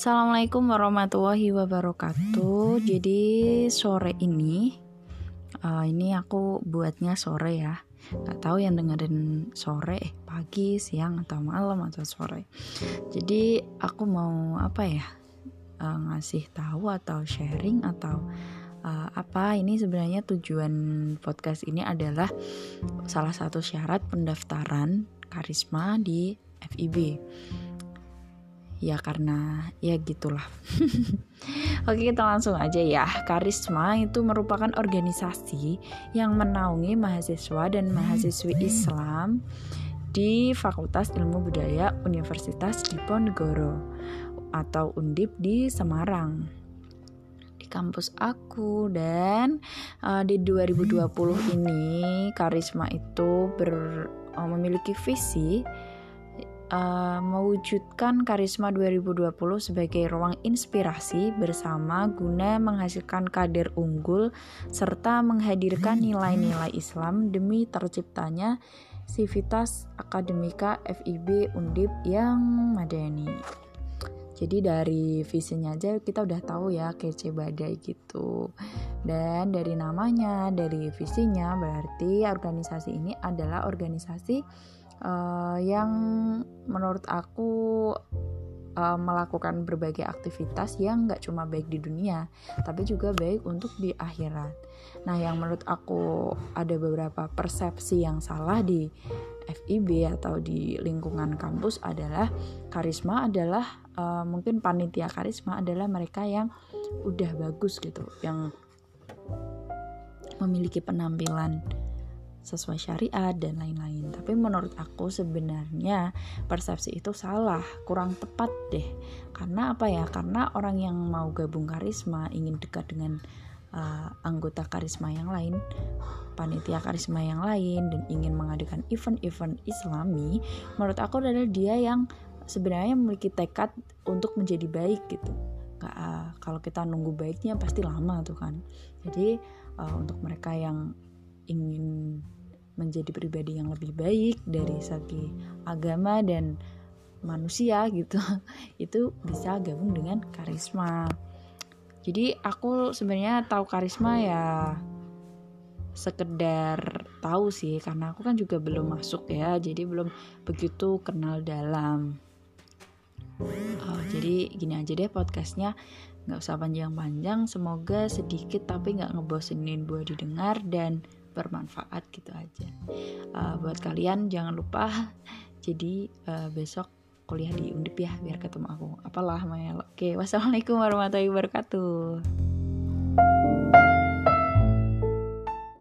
Assalamualaikum warahmatullahi wabarakatuh. Jadi sore ini, uh, ini aku buatnya sore ya. Gak tahu yang dengerin sore, eh, pagi, siang atau malam atau sore. Jadi aku mau apa ya? Uh, ngasih tahu atau sharing atau uh, apa ini sebenarnya tujuan podcast ini adalah salah satu syarat pendaftaran karisma di FIB ya karena ya gitulah. Oke kita langsung aja ya. Karisma itu merupakan organisasi yang menaungi mahasiswa dan mahasiswi Islam di Fakultas Ilmu Budaya Universitas Diponegoro atau Undip di Semarang. Di kampus aku dan uh, di 2020 ini karisma itu ber, uh, memiliki visi uh, mewujudkan Karisma 2020 sebagai ruang inspirasi bersama guna menghasilkan kader unggul serta menghadirkan nilai-nilai Islam demi terciptanya Sivitas Akademika FIB Undip yang madani. Jadi dari visinya aja kita udah tahu ya kece badai gitu. Dan dari namanya, dari visinya berarti organisasi ini adalah organisasi uh, yang menurut aku uh, melakukan berbagai aktivitas yang nggak cuma baik di dunia, tapi juga baik untuk di akhirat. Nah, yang menurut aku ada beberapa persepsi yang salah di FIB atau di lingkungan kampus adalah karisma adalah uh, mungkin panitia karisma adalah mereka yang udah bagus gitu, yang memiliki penampilan sesuai syariat dan lain-lain. Tapi menurut aku sebenarnya persepsi itu salah, kurang tepat deh. Karena apa ya? Karena orang yang mau gabung karisma ingin dekat dengan uh, anggota karisma yang lain, panitia karisma yang lain dan ingin mengadakan event-event Islami, menurut aku adalah dia yang sebenarnya memiliki tekad untuk menjadi baik gitu. Uh, kalau kita nunggu baiknya pasti lama tuh kan. Jadi uh, untuk mereka yang ingin menjadi pribadi yang lebih baik dari segi agama dan manusia gitu itu bisa gabung dengan karisma jadi aku sebenarnya tahu karisma ya sekedar tahu sih karena aku kan juga belum masuk ya jadi belum begitu kenal dalam uh, jadi gini aja deh podcastnya. Nggak usah panjang-panjang semoga sedikit tapi nggak ngebosenin buat didengar dan bermanfaat gitu aja. Uh, buat kalian jangan lupa jadi uh, besok kuliah di Undip ya biar ketemu aku. Apalah Mel. Oke wassalamualaikum warahmatullahi wabarakatuh